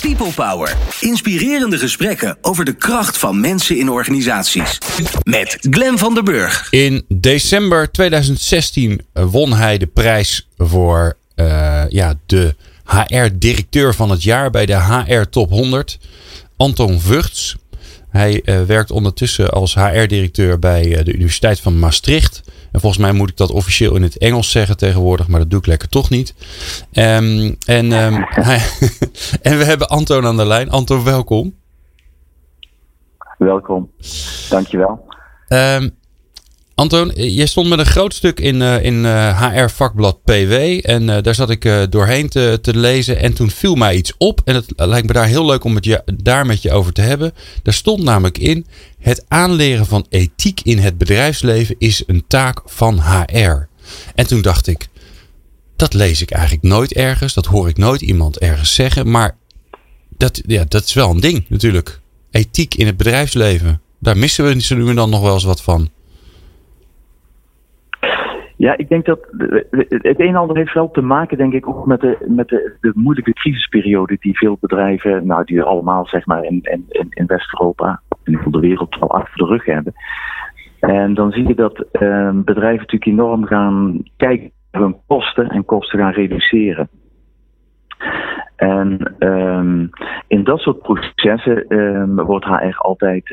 People Power. Inspirerende gesprekken over de kracht van mensen in organisaties. Met Glen van der Burg. In december 2016 won hij de prijs voor uh, ja, de HR-directeur van het jaar bij de HR Top 100. Anton Vugts. Hij uh, werkt ondertussen als HR-directeur bij uh, de Universiteit van Maastricht. En volgens mij moet ik dat officieel in het Engels zeggen tegenwoordig, maar dat doe ik lekker toch niet. Um, en, um, hij, en we hebben Anton aan de lijn. Anton, welkom. Welkom, dankjewel. Um, Anton, je stond met een groot stuk in, uh, in uh, HR vakblad PW. En uh, daar zat ik doorheen te, te lezen. En toen viel mij iets op. En het lijkt me daar heel leuk om het je, daar met je over te hebben. Daar stond namelijk in: het aanleren van ethiek in het bedrijfsleven is een taak van HR. En toen dacht ik: dat lees ik eigenlijk nooit ergens. Dat hoor ik nooit iemand ergens zeggen. Maar dat, ja, dat is wel een ding natuurlijk. Ethiek in het bedrijfsleven. Daar missen we nu dan nog wel eens wat van. Ja, ik denk dat het een en ander heeft wel te maken, denk ik, ook met de, met de, de moeilijke crisisperiode die veel bedrijven, nou die allemaal zeg maar in, in, in West-Europa, in de wereld al achter de rug hebben. En dan zie je dat eh, bedrijven natuurlijk enorm gaan kijken naar hun kosten en kosten gaan reduceren. En um, in dat soort processen um, wordt HR altijd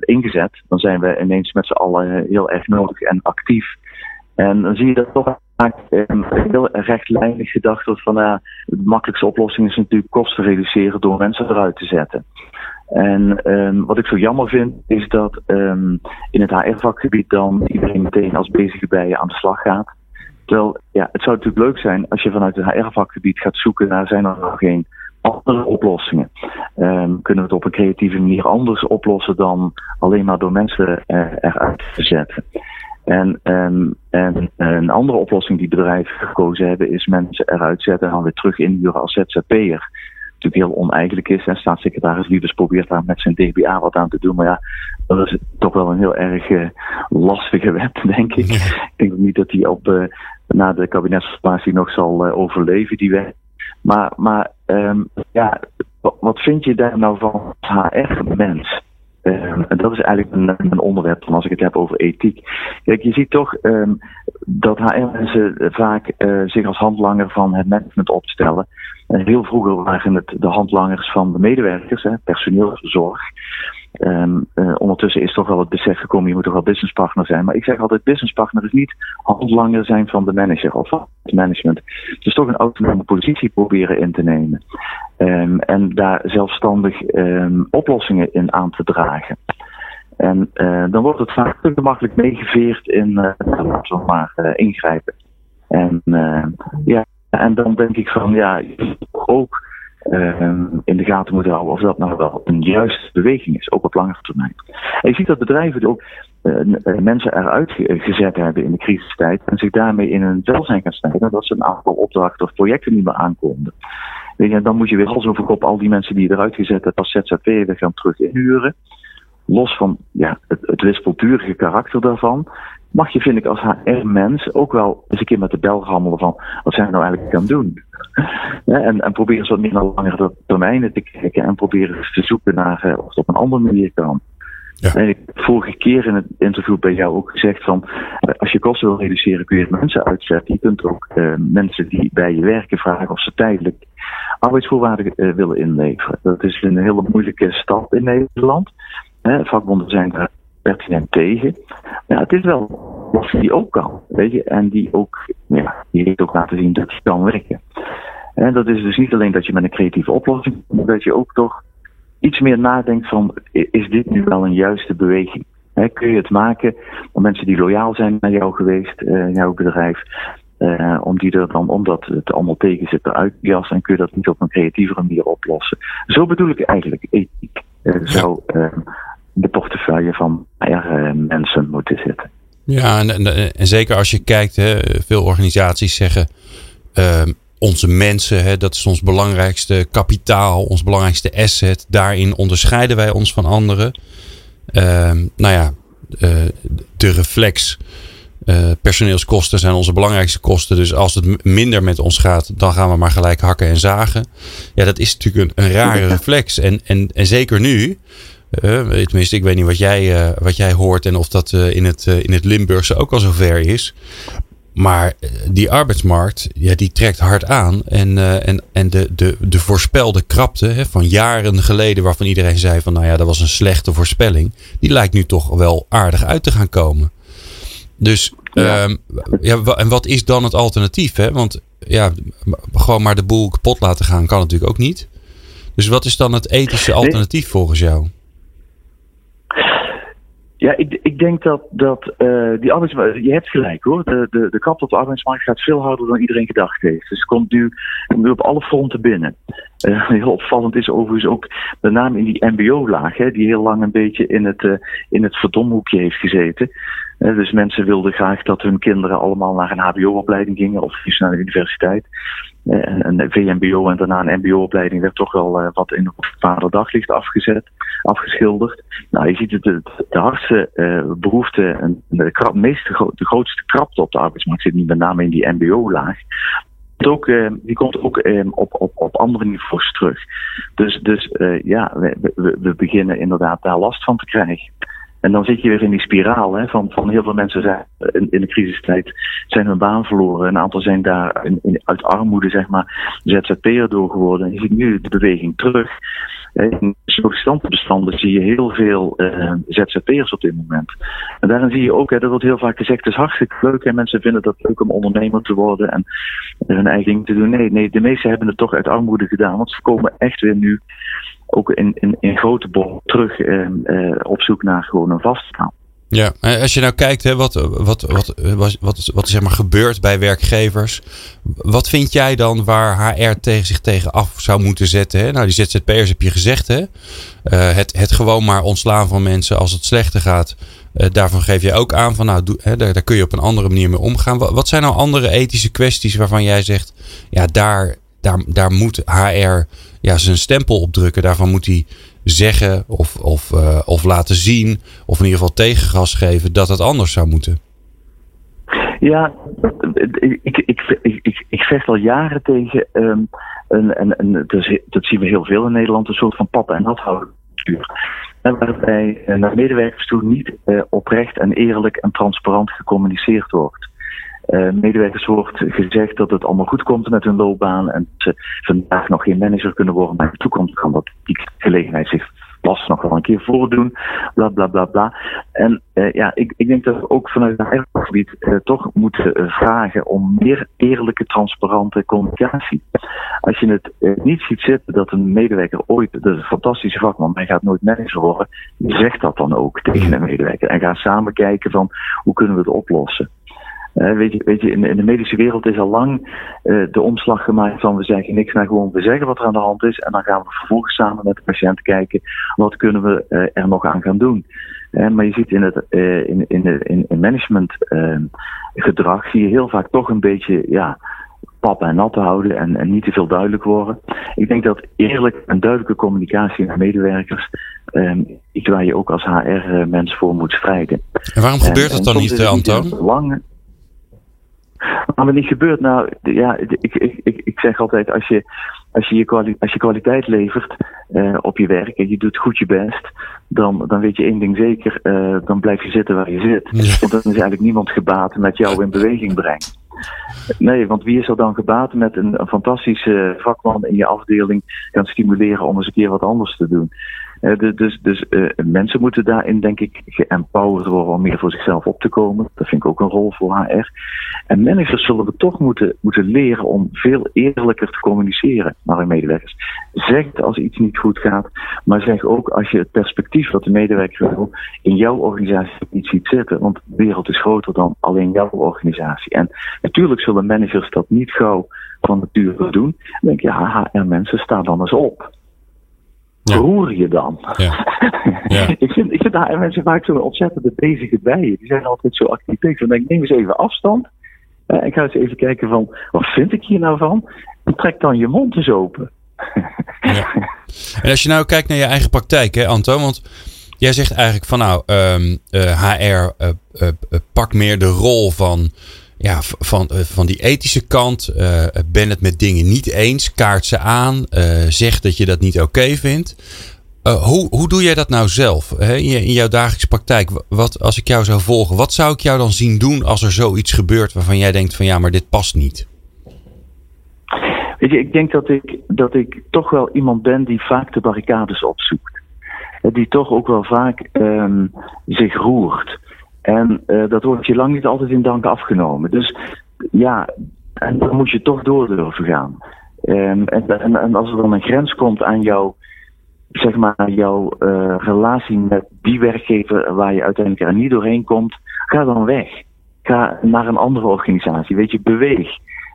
ingezet. Dan zijn we ineens met z'n allen heel erg nodig en actief. En dan zie je dat toch vaak heel rechtlijnig gedacht wordt van uh, de makkelijkste oplossing is natuurlijk kosten reduceren door mensen eruit te zetten. En um, wat ik zo jammer vind, is dat um, in het HR-vakgebied dan iedereen meteen als bezige bijen aan de slag gaat. Terwijl, ja, het zou natuurlijk leuk zijn als je vanuit het HR-vakgebied gaat zoeken naar zijn er nog geen andere oplossingen. Um, kunnen we het op een creatieve manier anders oplossen dan alleen maar door mensen uh, eruit te zetten. En, um, en een andere oplossing die bedrijven gekozen hebben, is mensen eruit zetten en dan weer terug inhuren als ZZP'er. Natuurlijk heel oneigenlijk is. En staatssecretaris Liebes probeert daar met zijn DBA wat aan te doen. Maar ja, dat is toch wel een heel erg uh, lastige wet, denk ik. Ik denk niet dat die op, uh, na de kabinetsformatie nog zal uh, overleven, die wet. Maar, maar um, ja, wat vind je daar nou van HR-mens? Um, en dat is eigenlijk een, onderwerp van als ik het heb over ethiek. Kijk, je ziet toch um, dat HR-mensen vaak uh, zich als handlanger van het management opstellen. En heel vroeger waren het de handlangers van de medewerkers, hè, personeelszorg. Um, uh, ondertussen is toch wel het besef gekomen, je moet toch wel businesspartner zijn. Maar ik zeg altijd, businesspartner is niet handlanger zijn van de manager of van het management. Is toch een autonome positie proberen in te nemen. Um, en daar zelfstandig um, oplossingen in aan te dragen. En uh, dan wordt het vaak te gemakkelijk meegeveerd in, uh, we maar, ingrijpen. En ja, en dan denk ik van, ja, ook in de gaten moeten houden of dat nou wel een juiste beweging is, ook op langere termijn. En je ziet dat bedrijven ook uh, mensen eruit gezet hebben in de crisistijd en zich daarmee in hun welzijn gaan stijgen, dat ze een aantal opdrachten of projecten niet meer aankomen. Weet je, dan moet je weer hals over kop al die mensen die eruit gezet hebt als weer gaan terug inhuren. Los van ja, het, het wispelturige karakter daarvan, mag je, vind ik, als HR-mens ook wel eens een keer met de bel rammelen van wat zijn we nou eigenlijk aan het doen? Ja, en, en proberen eens wat meer naar langere termijnen te kijken en proberen eens te zoeken naar uh, of het op een andere manier kan. Ja. En ik heb vorige keer in het interview bij jou ook gezegd van als je kosten wil reduceren kun je mensen uitzetten. Je kunt ook uh, mensen die bij je werken vragen of ze tijdelijk arbeidsvoorwaarden uh, willen inleveren. Dat is een hele moeilijke stap in Nederland. Hè, vakbonden zijn daar pertinent tegen. Ja, het is wel wat die ook kan, weet je, en die ook, ja, die heeft ook laten zien dat het kan werken. En dat is dus niet alleen dat je met een creatieve oplossing, maar dat je ook toch iets meer nadenkt van, is dit nu wel een juiste beweging? He, kun je het maken om mensen die loyaal zijn naar jou geweest, uh, jouw bedrijf, uh, om die er dan, omdat het allemaal tegen zit, eruit jassen en kun je dat niet op een creatievere manier oplossen. Zo bedoel ik eigenlijk ethiek. Uh, zo de portefeuille van uh, mensen moeten zitten. Ja, en, en, en, zeker als je kijkt, hè, veel organisaties zeggen uh, onze mensen, hè, dat is ons belangrijkste kapitaal, ons belangrijkste asset. Daarin onderscheiden wij ons van anderen. Uh, nou ja, uh, de reflex Uh, personeelskosten zijn onze belangrijkste kosten. Dus als het minder met ons gaat, dan gaan we maar gelijk hakken en zagen. Ja, dat is natuurlijk een, een rare reflex. En, en, en zeker nu. Tenminste, ik weet niet wat jij, uh, wat jij hoort en of dat in, het, in het Limburgse ook al zover is. Maar die arbeidsmarkt, ja, die trekt hard aan. En, en, en de, de, de voorspelde krapte hè, van jaren geleden, waarvan iedereen zei van nou ja, dat was een slechte voorspelling. Die lijkt nu toch wel aardig uit te gaan komen. Dus ja. Ja, en wat is dan het alternatief? Hè? Want ja, gewoon maar de boel kapot laten gaan kan natuurlijk ook niet. Dus wat is dan het ethische alternatief volgens jou? Ja, ik, ik denk dat, dat uh, die arbeidsmarkt. Je hebt gelijk hoor. De, de, de kap op de arbeidsmarkt gaat veel harder dan iedereen gedacht heeft. Dus het komt nu, nu op alle fronten binnen. Uh, heel opvallend is overigens ook met name in die MBO-laag, die heel lang een beetje in het, uh, in het verdomhoekje heeft gezeten. dus mensen wilden graag dat hun kinderen allemaal naar een HBO-opleiding gingen of naar de universiteit. Een VMBO en daarna een MBO-opleiding werd toch wel wat in het vaderdaglicht afgezet, afgeschilderd. Nou, je ziet het, de, de hardste uh, behoefte en de, krap, de grootste krapte op de arbeidsmarkt zit niet met name in die MBO-laag ook, die komt ook uh, op, op, op andere niveaus terug. Dus, dus ja, we, we, we, beginnen inderdaad daar last van te krijgen. En dan zit je weer in die spiraal hè, van, van heel veel mensen zijn in, in de crisistijd zijn hun baan verloren. Een aantal zijn daar in, uit armoede, zeg maar, ZZP'er door geworden. En je ziet nu de beweging terug. In bestanden zie je heel veel uh, ZZP'ers op dit moment. En daarin zie je ook, hè, dat wordt heel vaak gezegd, het is hartstikke leuk en mensen vinden het leuk om ondernemer te worden en hun eigen ding te doen. Nee, nee, de meesten hebben het toch uit armoede gedaan, want ze komen echt weer nu ook in, in, in grote bol terug uh, uh, op zoek naar gewoon een vastbaan. Ja, als je nou kijkt, hè, wat, wat, wat, wat, wat, wat zeg maar gebeurt bij werkgevers. Wat vind jij dan waar HR tegen zich tegen af zou moeten zetten? Hè? Nou, die ZZP'ers heb je gezegd. Hè? Uh, het, het gewoon maar ontslaan van mensen als het slechter gaat. Daarvan geef je ook aan van, nou, hè, daar, daar, kun je op een andere manier mee omgaan. Wat, wat zijn nou andere ethische kwesties waarvan jij zegt, ja, daar, daar, daar moet HR ja, zijn stempel op drukken. Daarvan moet hij zeggen of, of, uh, of laten zien, of in ieder geval tegengas geven, dat het anders zou moeten? Ja, ik, ik, ik, ik, vecht al jaren tegen, een, een, een, dat zien we heel veel in Nederland, een soort van papa- en nathouden. Waarbij naar medewerkers toe niet uh, oprecht en eerlijk en transparant gecommuniceerd wordt. Uh, medewerkers wordt gezegd dat het allemaal goed komt met hun loopbaan en ze vandaag nog geen manager kunnen worden, maar in de toekomst kan dat die gelegenheid zich vast nog wel een keer voordoen, bla bla bla bla. En uh, ja, ik, ik denk dat we ook vanuit het gebied uh, toch moeten vragen om meer eerlijke, transparante communicatie. Als je het niet ziet zitten dat een medewerker ooit, dat is een fantastische vakman, hij gaat nooit manager worden, zeg dat dan ook tegen een medewerker en ga samen kijken van hoe kunnen we het oplossen. Uh, weet je, weet je in, in, de medische wereld is al lang uh, de omslag gemaakt van we zeggen niks, maar gewoon we zeggen wat er aan de hand is. En dan gaan we vervolgens samen met de patiënt kijken wat kunnen we uh, er nog aan gaan doen. maar je ziet in het in, in, in, in management gedrag zie je heel vaak toch een beetje ja, pap en nat te houden en, en, niet te veel duidelijk worden. Ik denk dat eerlijk en duidelijke communicatie naar medewerkers um, iets waar je ook als HR-mens voor moet strijden. En waarom gebeurt dat dan niet, Anton? Lang, maar niet gebeurt, nou ja, ik, ik, ik, ik zeg altijd, als je, als je, je, kwali als je kwaliteit levert uh, op je werk en je doet goed je best, dan, dan weet je één ding zeker, uh, dan blijf je zitten waar je zit. Want dan is eigenlijk niemand gebaat met jou in beweging brengen. Nee, want wie is er dan gebaat met een, een fantastische vakman in je afdeling gaan stimuleren om eens een keer wat anders te doen? Uh, dus dus uh, mensen moeten daarin, denk ik, geëmpowerd worden om meer voor zichzelf op te komen. Dat vind ik ook een rol voor HR. En managers zullen we toch moeten, moeten leren om veel eerlijker te communiceren naar hun medewerkers. Zeg het als iets niet goed gaat, maar zeg ook als je het perspectief wat de medewerker wil in jouw organisatie niet ziet zitten. Want de wereld is groter dan alleen jouw organisatie. En natuurlijk zullen managers dat niet gauw van nature doen. Dan denk je, ja, HR-mensen, staan dan eens op. Ja. Roer je dan? Ja. Ja. ik, vind, ik vind daar mensen vaak zo'n ontzettende bezige bijen. Die zijn altijd zo actief. Ik denk, neem eens even afstand. Uh, ik ga eens even kijken van, wat vind ik hier nou van? En trek dan je mond eens open. ja. En als je nou kijkt naar je eigen praktijk, hè, Anton? Want jij zegt eigenlijk van nou, HR pak meer de rol van ja, van, van die ethische kant. ben het met dingen niet eens. Kaart ze aan. zeg dat je dat niet oké vindt. hoe, hoe doe jij dat nou zelf hè? In, in, jouw dagelijkse praktijk? Wat, als ik jou zou volgen, wat zou ik jou dan zien doen als er zoiets gebeurt waarvan jij denkt van ja, maar dit past niet? Weet je, ik denk dat ik, dat ik toch wel iemand ben die vaak de barricades opzoekt. Die toch ook wel vaak um, zich roert. En uh, dat wordt je lang niet altijd in dank afgenomen. Dus ja, en dan moet je toch door durven gaan. Um, en, als er dan een grens komt aan jouw, zeg maar, jouw uh, relatie met die werkgever waar je uiteindelijk er niet doorheen komt, ga dan weg. Ga naar een andere organisatie. Weet je, beweeg.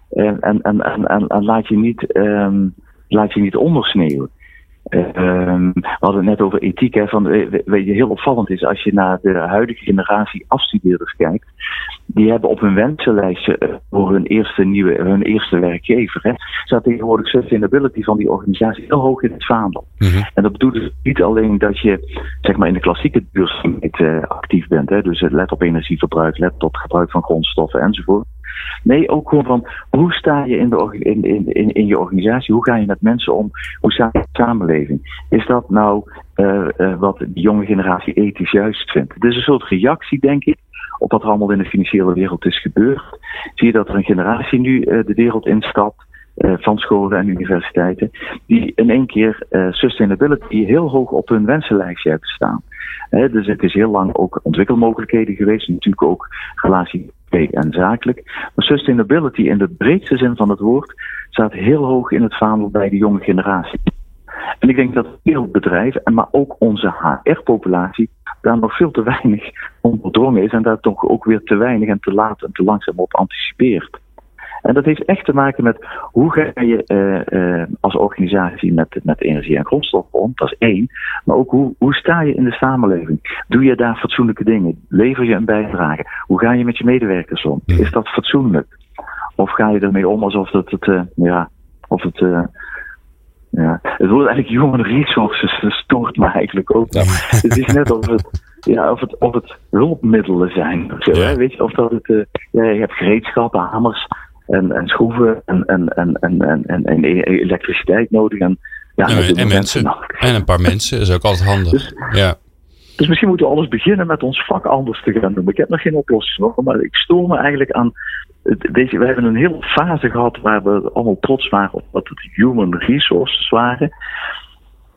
En, en, en, en, en laat, je niet, um, laat je niet ondersneeuwen. Um, we hadden het net over ethiek. Hè, van, weet je, heel opvallend is als je naar de huidige generatie afstudeerders kijkt. Die hebben op hun wensenlijstje uh, voor hun eerste, nieuwe, hun eerste werkgever. Hè, staat tegenwoordig sustainability van die organisatie heel hoog in het vaandel. Mm -hmm. En dat bedoelt dus niet alleen dat je zeg maar, in de klassieke duurzaamheid uh, actief bent. Hè, dus let op energieverbruik, let op gebruik van grondstoffen enzovoort. Nee, ook gewoon van hoe sta je in, de, in, in, in, je organisatie? Hoe ga je met mensen om? Hoe sta je samenleving? Is dat nou uh, uh, wat de jonge generatie ethisch juist vindt? Het is een soort reactie, denk ik, op wat er allemaal in de financiële wereld is gebeurd. Zie je dat er een generatie nu uh, de wereld instapt. Van scholen en universiteiten, die in één keer uh, sustainability heel hoog op hun wensenlijstje hebben staan. Dus het is heel lang ook ontwikkelmogelijkheden geweest, natuurlijk ook relatie en zakelijk. Maar sustainability in de breedste zin van het woord staat heel hoog in het vaandel bij de jonge generatie. En ik denk dat veel bedrijven, maar ook onze HR-populatie, daar nog veel te weinig onderdrongen is en daar toch ook weer te weinig en te laat en te langzaam op anticipeert. En dat heeft echt te maken met hoe ga je uh, uh, als organisatie met, met energie en grondstoffen om, dat is één. Maar ook hoe, hoe sta je in de samenleving? Doe je daar fatsoenlijke dingen? Lever je een bijdrage? Hoe ga je met je medewerkers om? Is dat fatsoenlijk? Of ga je ermee om alsof het, het uh, ja, of het, ja, het wordt eigenlijk human resources, dat stoort me eigenlijk ook. het is net of het, ja, of het, of het hulpmiddelen zijn. Hè? Weet je, of dat het, ja, je hebt gereedschappen, hamers, en, en schroeven en, en, en, en, en, en elektriciteit nodig. En, ja, en, en mensen. En een paar mensen is ook altijd handig. Dus, ja. dus misschien moeten we alles beginnen met ons vak anders te gaan doen. Ik heb nog geen oplossing nog, maar ik stoor me eigenlijk aan. Deze, we hebben een hele fase gehad waar we allemaal trots waren op wat het human resources waren.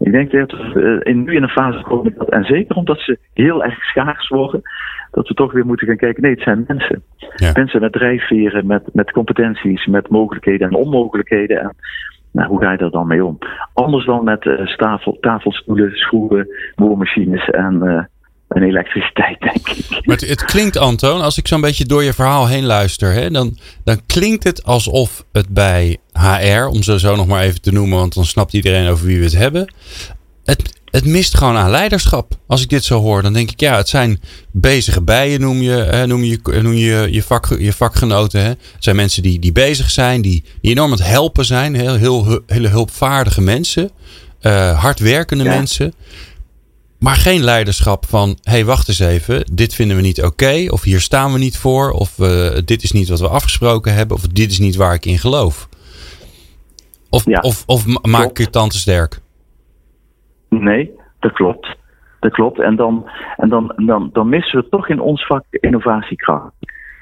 Ik denk dat we in, nu in een fase komen, dat, en zeker omdat ze heel erg schaars worden, dat we toch weer moeten gaan kijken. Nee, het zijn mensen. Ja. Mensen met drijfveren, met, met competenties, met mogelijkheden en onmogelijkheden. En nou, hoe ga je daar dan mee om? Anders dan met uh, tafel, tafelstoelen, schroeven, boormachines en, uh, en elektriciteit, denk ik. Maar het, het klinkt, Antoon, als ik zo'n beetje door je verhaal heen luister, hè, dan, dan klinkt het alsof het bij HR, om ze zo nog maar even te noemen, want dan snapt iedereen over wie we het hebben. Het, het mist gewoon aan leiderschap. Als ik dit zo hoor, dan denk ik, ja, het zijn bezige bijen, noem je, hè, noem je, noem je, je, vak, je vakgenoten. Hè. Het zijn mensen die, die bezig zijn, die, die enorm aan het helpen zijn. Heel, heel, hele hulpvaardige mensen, uh, hardwerkende ja. mensen. Maar geen leiderschap van, hé, hey, wacht eens even, dit vinden we niet oké. Okay, of hier staan we niet voor. Of uh, dit is niet wat we afgesproken hebben. Of dit is niet waar ik in geloof. Of, ja, of, of maak ik je tante sterk? Nee, dat klopt. Dat klopt. En dan, en dan, dan, dan missen we toch in ons vak innovatiekracht.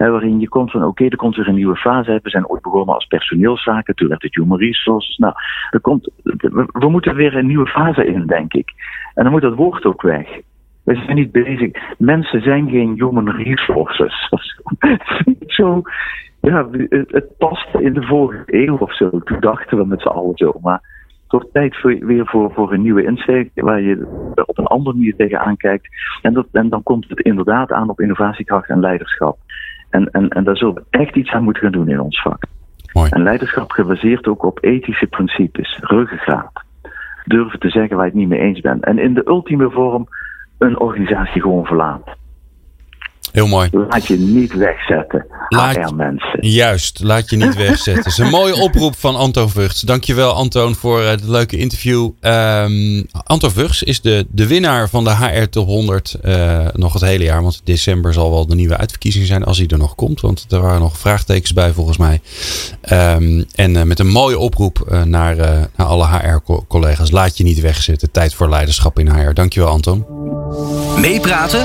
Waarin je komt van, oké, er komt weer een nieuwe fase. We zijn ooit begonnen als personeelszaken, toen werd het human resources. Nou, er komt, we, moeten weer een nieuwe fase in, denk ik. En dan moet dat woord ook weg. We zijn niet bezig. Mensen zijn geen human resources. zo, ja, het, het past in de vorige eeuw of zo. Toen dachten we met z'n allen zo. Maar toch tijd voor, weer voor, voor een nieuwe insteek, waar je op een andere manier tegenaan kijkt. En, dat, en dan komt het inderdaad aan op innovatiekracht en leiderschap. En, en, en daar zullen we echt iets aan moeten gaan doen in ons vak. Mooi. En leiderschap gebaseerd ook op ethische principes, ruggengraat. Durven te zeggen waar je het niet mee eens bent. En in de ultieme vorm een organisatie gewoon verlaat. Heel mooi. Laat je niet wegzetten. Laat- HR-mensen. Juist, laat je niet wegzetten. Dat is een mooie oproep van Anton Vugts. Dankjewel Anton voor het leuke interview. Ehm, Anton Vugts is de, de winnaar van de HR Top 100 eh, nog het hele jaar. Want december zal wel de nieuwe uitverkiezing zijn als hij er nog komt. Want er waren nog vraagtekens bij volgens mij. Ehm, en eh, met een mooie oproep eh, naar, eh, naar alle HR-collega's. Laat je niet wegzetten. Tijd voor leiderschap in HR. Dankjewel Anton. Meepraten